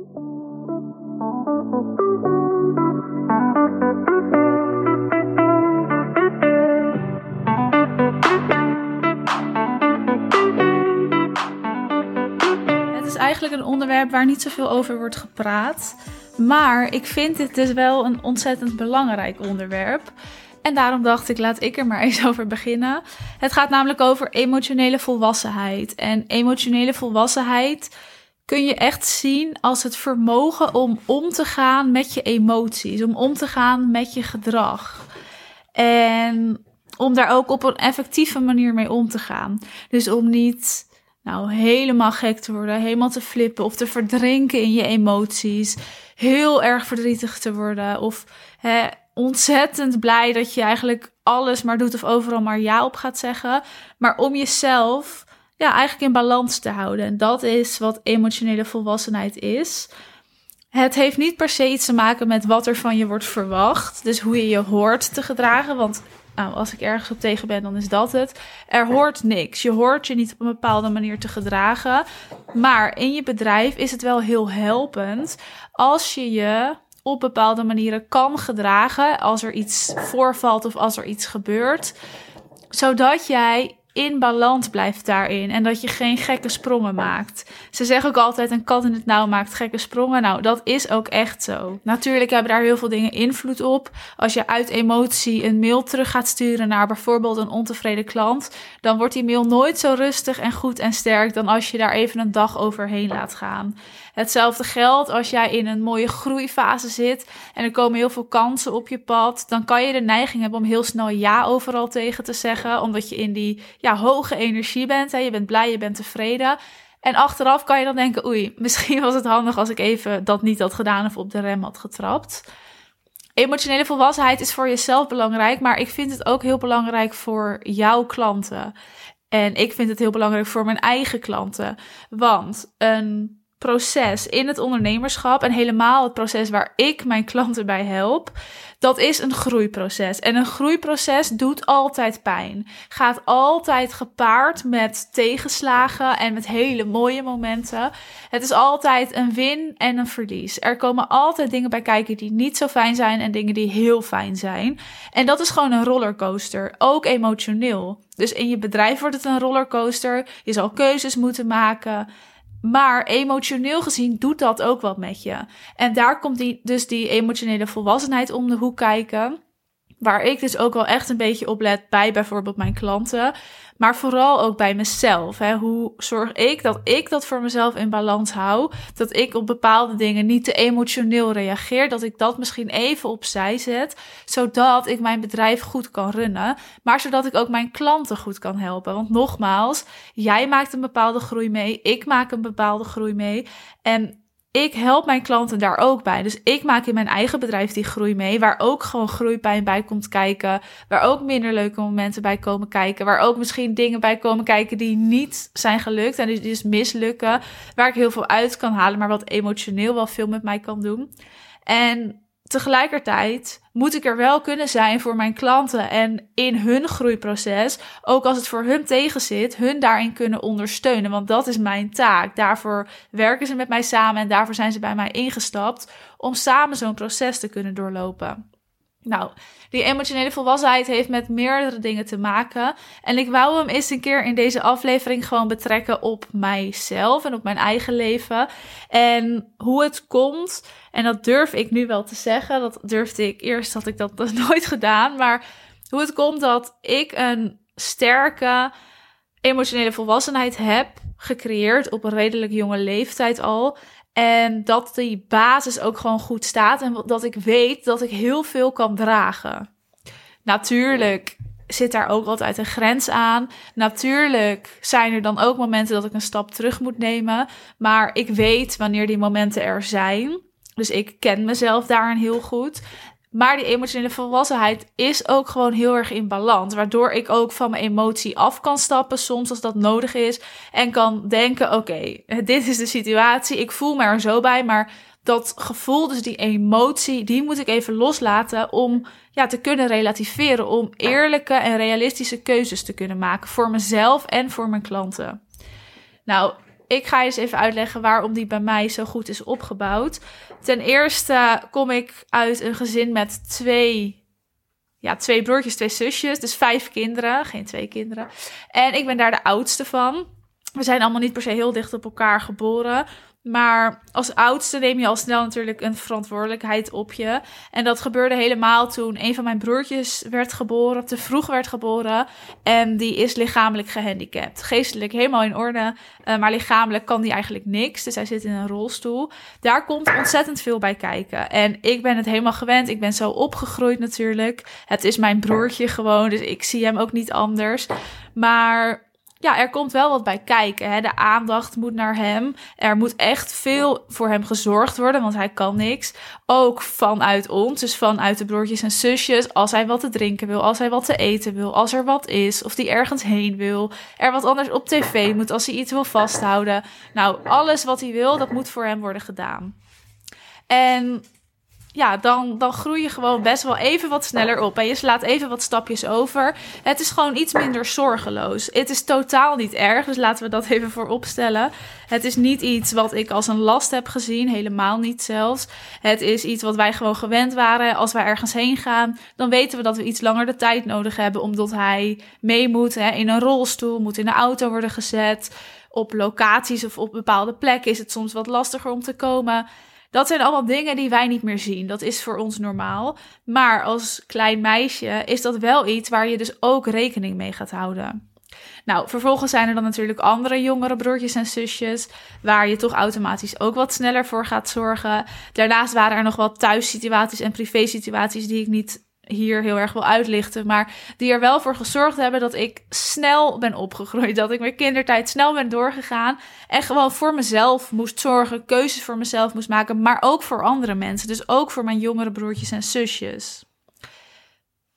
Het is eigenlijk een onderwerp waar niet zoveel over wordt gepraat. Maar ik vind dit dus wel een ontzettend belangrijk onderwerp. En daarom dacht ik, laat ik er maar eens over beginnen. Het gaat namelijk over emotionele volwassenheid. En emotionele volwassenheid kun je echt zien als het vermogen om om te gaan met je emoties, om om te gaan met je gedrag. En om daar ook op een effectieve manier mee om te gaan. Dus om niet nou helemaal gek te worden, helemaal te flippen of te verdrinken in je emoties, heel erg verdrietig te worden of hè, ontzettend blij dat je eigenlijk alles maar doet of overal maar ja op gaat zeggen, maar om jezelf ja, eigenlijk in balans te houden. En dat is wat emotionele volwassenheid is. Het heeft niet per se iets te maken met wat er van je wordt verwacht. Dus hoe je je hoort te gedragen. Want nou, als ik ergens op tegen ben, dan is dat het. Er hoort niks. Je hoort je niet op een bepaalde manier te gedragen. Maar in je bedrijf is het wel heel helpend als je je op bepaalde manieren kan gedragen. Als er iets voorvalt of als er iets gebeurt. Zodat jij in balans blijft daarin en dat je geen gekke sprongen maakt. Ze zeggen ook altijd: een kat in het nauw maakt gekke sprongen. Nou, dat is ook echt zo. Natuurlijk hebben daar heel veel dingen invloed op. Als je uit emotie een mail terug gaat sturen naar bijvoorbeeld een ontevreden klant, dan wordt die mail nooit zo rustig en goed en sterk dan als je daar even een dag overheen laat gaan. Hetzelfde geldt als jij in een mooie groeifase zit en er komen heel veel kansen op je pad. Dan kan je de neiging hebben om heel snel ja overal tegen te zeggen, omdat je in die ja, hoge energie bent. Hè? Je bent blij, je bent tevreden. En achteraf kan je dan denken: oei, misschien was het handig als ik even dat niet had gedaan of op de rem had getrapt. Emotionele volwassenheid is voor jezelf belangrijk, maar ik vind het ook heel belangrijk voor jouw klanten. En ik vind het heel belangrijk voor mijn eigen klanten. Want een proces in het ondernemerschap en helemaal het proces waar ik mijn klanten bij help, dat is een groeiproces. En een groeiproces doet altijd pijn. Gaat altijd gepaard met tegenslagen en met hele mooie momenten. Het is altijd een win en een verlies. Er komen altijd dingen bij kijken die niet zo fijn zijn en dingen die heel fijn zijn. En dat is gewoon een rollercoaster, ook emotioneel. Dus in je bedrijf wordt het een rollercoaster. Je zal keuzes moeten maken. Maar emotioneel gezien doet dat ook wat met je. En daar komt die, dus die emotionele volwassenheid om de hoek kijken. Waar ik dus ook wel echt een beetje op let bij bijvoorbeeld mijn klanten. Maar vooral ook bij mezelf. Hè. Hoe zorg ik dat ik dat voor mezelf in balans hou? Dat ik op bepaalde dingen niet te emotioneel reageer. Dat ik dat misschien even opzij zet. Zodat ik mijn bedrijf goed kan runnen. Maar zodat ik ook mijn klanten goed kan helpen. Want nogmaals, jij maakt een bepaalde groei mee. Ik maak een bepaalde groei mee. En ik help mijn klanten daar ook bij. Dus ik maak in mijn eigen bedrijf die groei mee, waar ook gewoon groeipijn bij komt kijken, waar ook minder leuke momenten bij komen kijken, waar ook misschien dingen bij komen kijken die niet zijn gelukt en die dus mislukken, waar ik heel veel uit kan halen, maar wat emotioneel wel veel met mij kan doen. En tegelijkertijd moet ik er wel kunnen zijn voor mijn klanten en in hun groeiproces, ook als het voor hun tegenzit, hun daarin kunnen ondersteunen. Want dat is mijn taak. Daarvoor werken ze met mij samen en daarvoor zijn ze bij mij ingestapt om samen zo'n proces te kunnen doorlopen. Nou, die emotionele volwassenheid heeft met meerdere dingen te maken. En ik wou hem eens een keer in deze aflevering gewoon betrekken op mijzelf en op mijn eigen leven. En hoe het komt, en dat durf ik nu wel te zeggen. Dat durfde ik eerst, had ik dat nooit gedaan. Maar hoe het komt dat ik een sterke emotionele volwassenheid heb gecreëerd op een redelijk jonge leeftijd al. En dat die basis ook gewoon goed staat. En dat ik weet dat ik heel veel kan dragen. Natuurlijk zit daar ook altijd een grens aan. Natuurlijk zijn er dan ook momenten dat ik een stap terug moet nemen. Maar ik weet wanneer die momenten er zijn. Dus ik ken mezelf daarin heel goed. Maar die emotionele volwassenheid is ook gewoon heel erg in balans. Waardoor ik ook van mijn emotie af kan stappen, soms als dat nodig is. En kan denken: oké, dit is de situatie. Ik voel me er zo bij. Maar dat gevoel, dus die emotie, die moet ik even loslaten om ja, te kunnen relativeren. Om eerlijke en realistische keuzes te kunnen maken voor mezelf en voor mijn klanten. Nou, ik ga je eens even uitleggen waarom die bij mij zo goed is opgebouwd. Ten eerste kom ik uit een gezin met twee, ja, twee broertjes, twee zusjes. Dus vijf kinderen, geen twee kinderen. En ik ben daar de oudste van. We zijn allemaal niet per se heel dicht op elkaar geboren. Maar als oudste neem je al snel natuurlijk een verantwoordelijkheid op je. En dat gebeurde helemaal toen een van mijn broertjes werd geboren, te vroeg werd geboren. En die is lichamelijk gehandicapt. Geestelijk helemaal in orde, uh, maar lichamelijk kan die eigenlijk niks. Dus hij zit in een rolstoel. Daar komt ontzettend veel bij kijken. En ik ben het helemaal gewend. Ik ben zo opgegroeid natuurlijk. Het is mijn broertje gewoon, dus ik zie hem ook niet anders. Maar ja, er komt wel wat bij kijken. Hè. De aandacht moet naar hem. Er moet echt veel voor hem gezorgd worden, want hij kan niks. Ook vanuit ons, dus vanuit de broertjes en zusjes. Als hij wat te drinken wil, als hij wat te eten wil, als er wat is, of die ergens heen wil. Er wat anders op tv moet, als hij iets wil vasthouden. Nou, alles wat hij wil, dat moet voor hem worden gedaan. En ja, dan, dan groei je gewoon best wel even wat sneller op. En je slaat even wat stapjes over. Het is gewoon iets minder zorgeloos. Het is totaal niet erg, dus laten we dat even voorop stellen. Het is niet iets wat ik als een last heb gezien, helemaal niet zelfs. Het is iets wat wij gewoon gewend waren. Als wij ergens heen gaan, dan weten we dat we iets langer de tijd nodig hebben, omdat hij mee moet hè, in een rolstoel, moet in de auto worden gezet. Op locaties of op bepaalde plekken is het soms wat lastiger om te komen. Dat zijn allemaal dingen die wij niet meer zien. Dat is voor ons normaal. Maar als klein meisje is dat wel iets waar je dus ook rekening mee gaat houden. Nou, vervolgens zijn er dan natuurlijk andere jongere broertjes en zusjes, waar je toch automatisch ook wat sneller voor gaat zorgen. Daarnaast waren er nog wat thuissituaties en privésituaties die ik niet hier heel erg wil uitlichten, maar die er wel voor gezorgd hebben dat ik snel ben opgegroeid. Dat ik mijn kindertijd snel ben doorgegaan en gewoon voor mezelf moest zorgen, keuzes voor mezelf moest maken, maar ook voor andere mensen. Dus ook voor mijn jongere broertjes en zusjes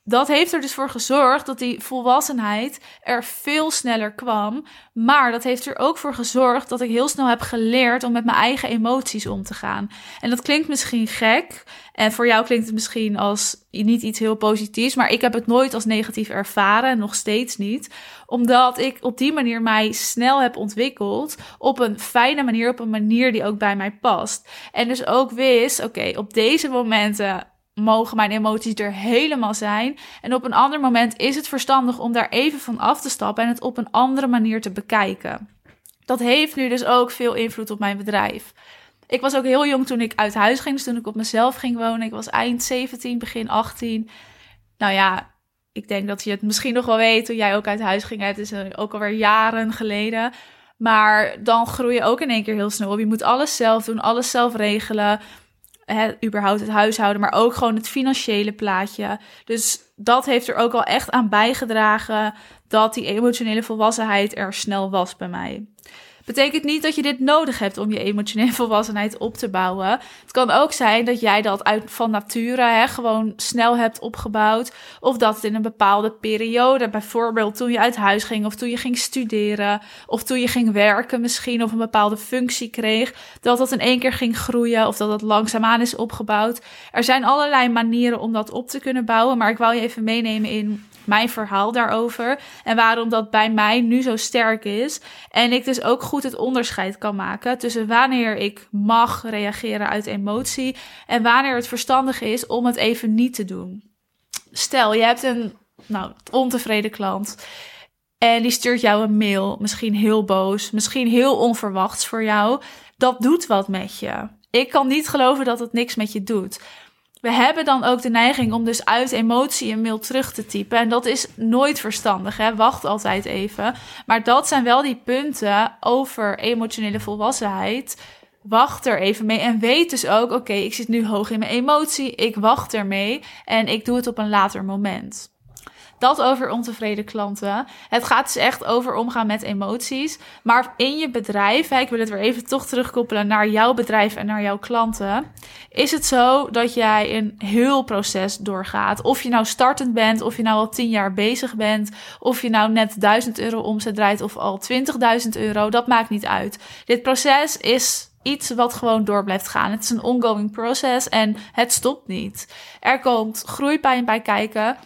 dat heeft er dus voor gezorgd dat die volwassenheid er veel sneller kwam. Maar dat heeft er ook voor gezorgd dat ik heel snel heb geleerd om met mijn eigen emoties om te gaan. En dat klinkt misschien gek. En voor jou klinkt het misschien als niet iets heel positiefs. Maar ik heb het nooit als negatief ervaren. Nog steeds niet. Omdat ik op die manier mij snel heb ontwikkeld. Op een fijne manier. Op een manier die ook bij mij past. En dus ook wist: oké, op deze momenten mogen mijn emoties er helemaal zijn. En op een ander moment is het verstandig om daar even van af te stappen en het op een andere manier te bekijken. Dat heeft nu dus ook veel invloed op mijn bedrijf. Ik was ook heel jong toen ik uit huis ging, dus toen ik op mezelf ging wonen. Ik was eind 17, begin 18. Nou ja, ik denk dat je het misschien nog wel weet toen jij ook uit huis ging. Het is ook alweer jaren geleden. Maar dan groei je ook in één keer heel snel op. Je moet alles zelf doen, alles zelf regelen hè, überhaupt het huishouden, maar ook gewoon het financiële plaatje. Dus dat heeft er ook al echt aan bijgedragen dat die emotionele volwassenheid er snel was bij mij. Betekent niet dat je dit nodig hebt om je emotionele volwassenheid op te bouwen. Het kan ook zijn dat jij dat uit van nature hè, gewoon snel hebt opgebouwd. Of dat het in een bepaalde periode, bijvoorbeeld toen je uit huis ging, of toen je ging studeren, of toen je ging werken misschien, of een bepaalde functie kreeg, dat dat in één keer ging groeien, of dat dat langzaamaan is opgebouwd. Er zijn allerlei manieren om dat op te kunnen bouwen, maar ik wou je even meenemen in mijn verhaal daarover. En waarom dat bij mij nu zo sterk is. En ik dus ook goed het onderscheid kan maken tussen wanneer ik mag reageren uit emotie en wanneer het verstandig is om het even niet te doen. Stel, je hebt een nou, ontevreden klant. En die stuurt jou een mail, misschien heel boos, misschien heel onverwachts voor jou. Dat doet wat met je. Ik kan niet geloven dat het niks met je doet we hebben dan ook de neiging om dus uit emotie een mail terug te typen. En dat is nooit verstandig. Hè? Wacht altijd even. Maar dat zijn wel die punten over emotionele volwassenheid. Wacht er even mee en weet dus ook: oké, ik zit nu hoog in mijn emotie. Ik wacht ermee en ik doe het op een later moment. Dat over ontevreden klanten. Het gaat dus echt over omgaan met emoties. Maar in je bedrijf, ik wil het weer even toch terugkoppelen naar jouw bedrijf en naar jouw klanten. Is het zo dat jij een heel proces doorgaat? Of je nou startend bent, of je nou al tien jaar bezig bent, of je nou net 1000 euro omzet draait of al 20.000 euro, dat maakt niet uit. Dit proces is iets wat gewoon door blijft gaan. Het is een ongoing proces en het stopt niet. Er komt groeipijn bij kijken.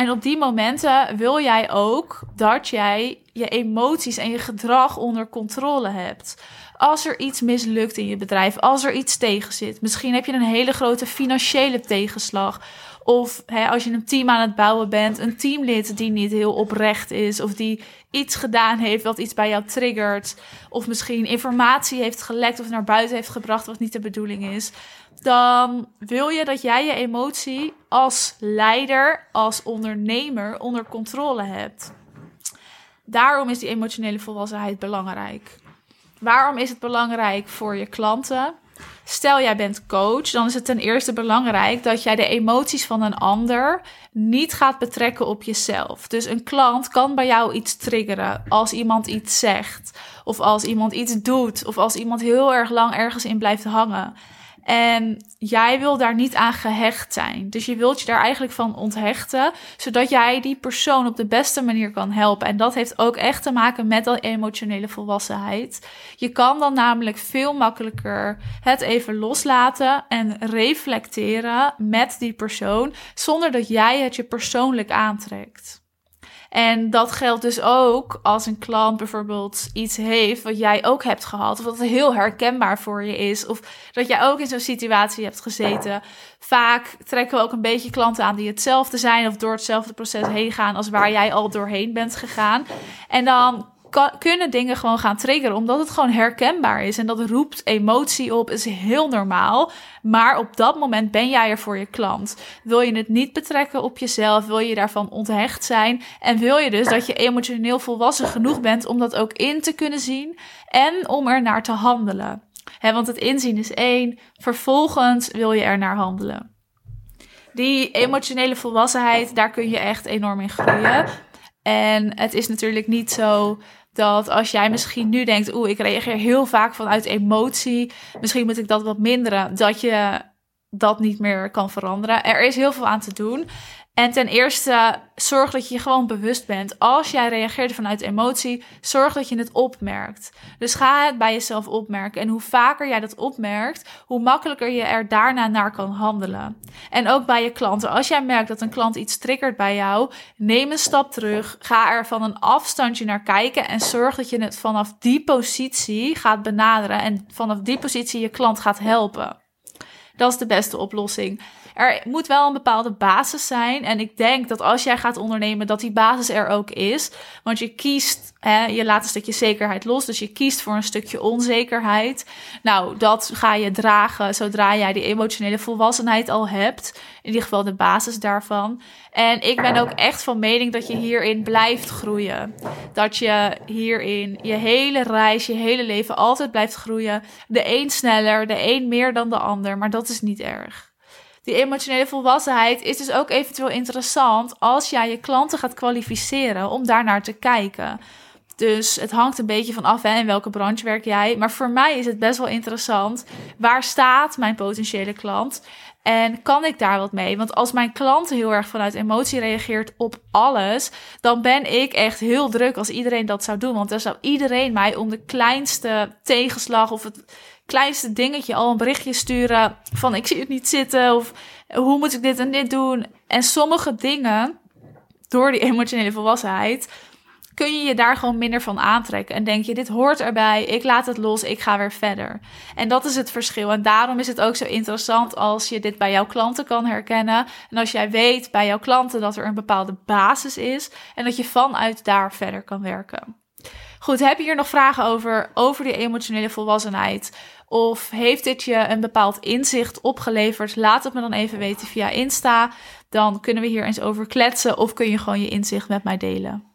En op die momenten wil jij ook dat jij je emoties en je gedrag onder controle hebt. Als er iets mislukt in je bedrijf, als er iets tegen zit, misschien heb je een hele grote financiële tegenslag. Of hè, als je een team aan het bouwen bent, een teamlid die niet heel oprecht is, of die iets gedaan heeft wat iets bij jou triggert, of misschien informatie heeft gelekt of naar buiten heeft gebracht wat niet de bedoeling is dan wil je dat jij je emotie als leider, als ondernemer onder controle hebt. Daarom is die emotionele volwassenheid belangrijk. Waarom is het belangrijk voor je klanten? Stel jij bent coach, dan is het ten eerste belangrijk dat jij de emoties van een ander niet gaat betrekken op jezelf. Dus een klant kan bij jou iets triggeren als iemand iets zegt, of als iemand iets doet, of als iemand heel erg lang ergens in blijft hangen. En jij wil daar niet aan gehecht zijn. Dus je wilt je daar eigenlijk van onthechten, zodat jij die persoon op de beste manier kan helpen. En dat heeft ook echt te maken met dat emotionele volwassenheid. Je kan dan namelijk veel makkelijker het even loslaten en reflecteren met die persoon, zonder dat jij het je persoonlijk aantrekt. En dat geldt dus ook als een klant bijvoorbeeld iets heeft wat jij ook hebt gehad. Of wat heel herkenbaar voor je is. Of dat jij ook in zo'n situatie hebt gezeten. Vaak trekken we ook een beetje klanten aan die hetzelfde zijn. Of door hetzelfde proces heen gaan als waar jij al doorheen bent gegaan. En dan kunnen dingen gewoon gaan triggeren, omdat het gewoon herkenbaar is. En dat roept emotie op, is heel normaal. Maar op dat moment ben jij er voor je klant. Wil je het niet betrekken op jezelf? Wil je daarvan onthecht zijn? En wil je dus dat je emotioneel volwassen genoeg bent om dat ook in te kunnen zien en om er naar te handelen? want het inzien is één, vervolgens wil je er naar handelen. Die emotionele volwassenheid, daar kun je echt enorm in groeien. En het is natuurlijk niet zo dat als jij misschien nu denkt, oeh, ik reageer heel vaak vanuit emotie, misschien moet ik dat wat minderen, dat je dat niet meer kan veranderen. Er is heel veel aan te doen. En ten eerste, zorg dat je je gewoon bewust bent. Als jij reageert vanuit emotie, zorg dat je het opmerkt. Dus ga het bij jezelf opmerken. En hoe vaker jij dat opmerkt, hoe makkelijker je er daarna naar kan handelen. En ook bij je klanten. Als jij merkt dat een klant iets triggert bij jou, neem een stap terug. Ga er van een afstandje naar kijken en zorg dat je het vanaf die positie gaat benaderen. En vanaf die positie je klant gaat helpen. Dat is de beste oplossing. Er moet wel een bepaalde basis zijn. En ik denk dat als jij gaat ondernemen, dat die basis er ook is. Want je kiest, hè, je laat een stukje zekerheid los. Dus je kiest voor een stukje onzekerheid. Nou, dat ga je dragen zodra jij die emotionele volwassenheid al hebt. In ieder geval de basis daarvan. En ik ben ook echt van mening dat je hierin blijft groeien. Dat je hierin je hele reis, je hele leven altijd blijft groeien. De een sneller, de een meer dan de ander. Maar dat is niet erg. Die emotionele volwassenheid is dus ook eventueel interessant als jij je klanten gaat kwalificeren om daarnaar te kijken. Dus het hangt een beetje van af hè, in welke branche werk jij. Maar voor mij is het best wel interessant. Waar staat mijn potentiële klant? En kan ik daar wat mee? Want als mijn klant heel erg vanuit emotie reageert op alles, dan ben ik echt heel druk als iedereen dat zou doen. Want dan zou iedereen mij om de kleinste tegenslag of het kleinste dingetje al een berichtje sturen van ik zie het niet zitten of hoe moet ik dit en dit doen. En sommige dingen, door die emotionele volwassenheid, kun je je daar gewoon minder van aantrekken. En denk je, dit hoort erbij, ik laat het los, ik ga weer verder. En dat is het verschil. En daarom is het ook zo interessant als je dit bij jouw klanten kan herkennen. En als jij weet bij jouw klanten dat er een bepaalde basis is en dat je vanuit daar verder kan werken. Goed, heb je hier nog vragen over, over die emotionele volwassenheid? Of heeft dit je een bepaald inzicht opgeleverd? Laat het me dan even weten via Insta. Dan kunnen we hier eens over kletsen of kun je gewoon je inzicht met mij delen.